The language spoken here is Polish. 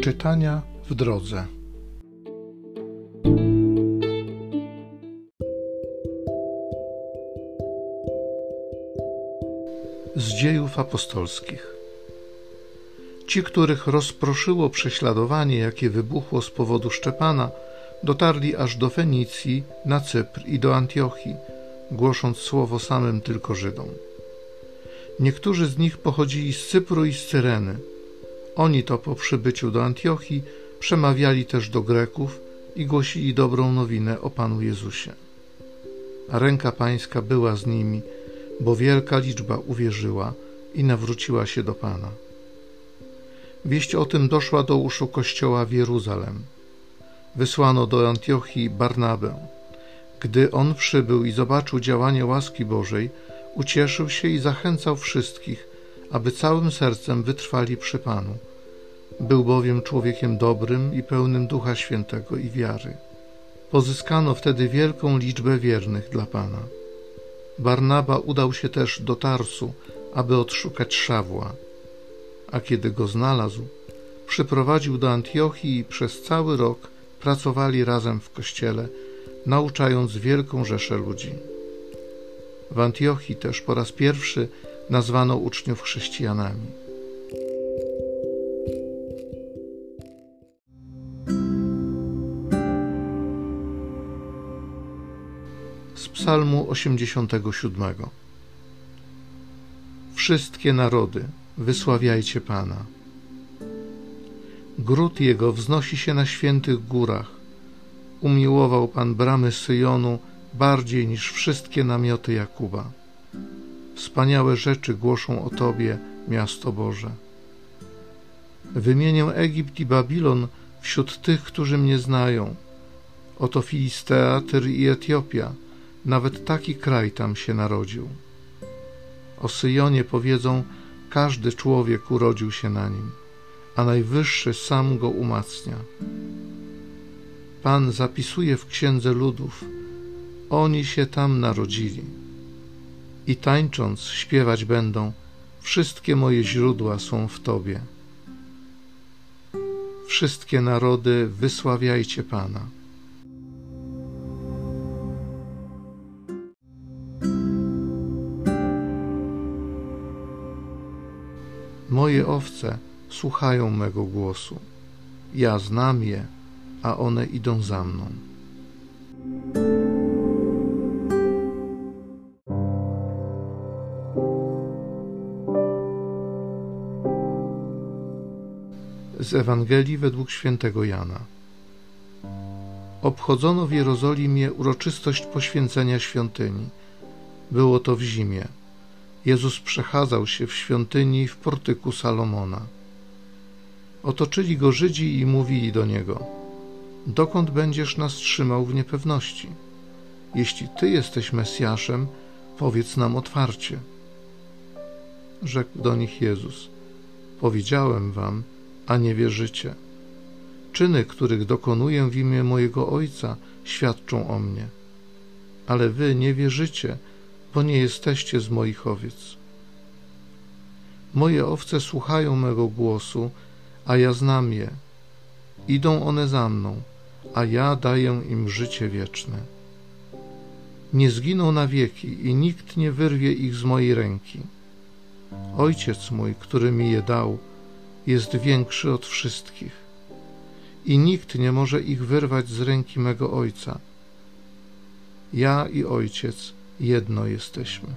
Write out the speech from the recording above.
Czytania w drodze. Z dziejów apostolskich. Ci, których rozproszyło prześladowanie, jakie wybuchło z powodu Szczepana, dotarli aż do Fenicji, na Cypr i do Antiochii, głosząc słowo samym tylko Żydom. Niektórzy z nich pochodzili z Cypru i z Cyreny. Oni to po przybyciu do Antiochii przemawiali też do Greków i głosili dobrą nowinę o Panu Jezusie. A ręka Pańska była z nimi, bo wielka liczba uwierzyła i nawróciła się do Pana. Wieść o tym doszła do uszu Kościoła w Jeruzalem. Wysłano do Antiochii Barnabę. Gdy on przybył i zobaczył działanie łaski Bożej, ucieszył się i zachęcał wszystkich, aby całym sercem wytrwali przy Panu. Był bowiem człowiekiem dobrym i pełnym Ducha Świętego i wiary. Pozyskano wtedy wielką liczbę wiernych dla Pana. Barnaba udał się też do Tarsu, aby odszukać Szawła, a kiedy go znalazł, przyprowadził do Antiochii i przez cały rok pracowali razem w kościele, nauczając wielką rzeszę ludzi. W Antiochii też po raz pierwszy nazwano uczniów chrześcijanami. Z Psalmu 87. Wszystkie narody, wysławiajcie Pana. Gród Jego wznosi się na świętych górach. Umiłował Pan bramy Syjonu bardziej niż wszystkie namioty Jakuba. Wspaniałe rzeczy głoszą o Tobie, miasto Boże. Wymienię Egipt i Babilon wśród tych, którzy mnie znają. Oto Filistea, Tyr i Etiopia, nawet taki kraj tam się narodził. O Syjonie powiedzą, każdy człowiek urodził się na nim, a Najwyższy sam go umacnia. Pan zapisuje w księdze ludów, oni się tam narodzili. I tańcząc śpiewać będą, wszystkie moje źródła są w Tobie. Wszystkie narody wysławiajcie Pana. Moje owce słuchają mego głosu. Ja znam je, a one idą za mną. Z Ewangelii według świętego Jana. Obchodzono w Jerozolimie uroczystość poświęcenia świątyni. Było to w zimie. Jezus przechadzał się w świątyni w portyku Salomona. Otoczyli go Żydzi i mówili do niego: Dokąd będziesz nas trzymał w niepewności? Jeśli ty jesteś Mesjaszem, powiedz nam otwarcie. Rzekł do nich Jezus: Powiedziałem wam, a nie wierzycie. Czyny, których dokonuję w imię mojego Ojca, świadczą o mnie. Ale wy nie wierzycie, bo nie jesteście z moich owiec. Moje owce słuchają mego głosu, a ja znam je. Idą one za mną, a ja daję im życie wieczne. Nie zginą na wieki i nikt nie wyrwie ich z mojej ręki. Ojciec mój, który mi je dał, jest większy od wszystkich i nikt nie może ich wyrwać z ręki mego Ojca. Ja i Ojciec jedno jesteśmy.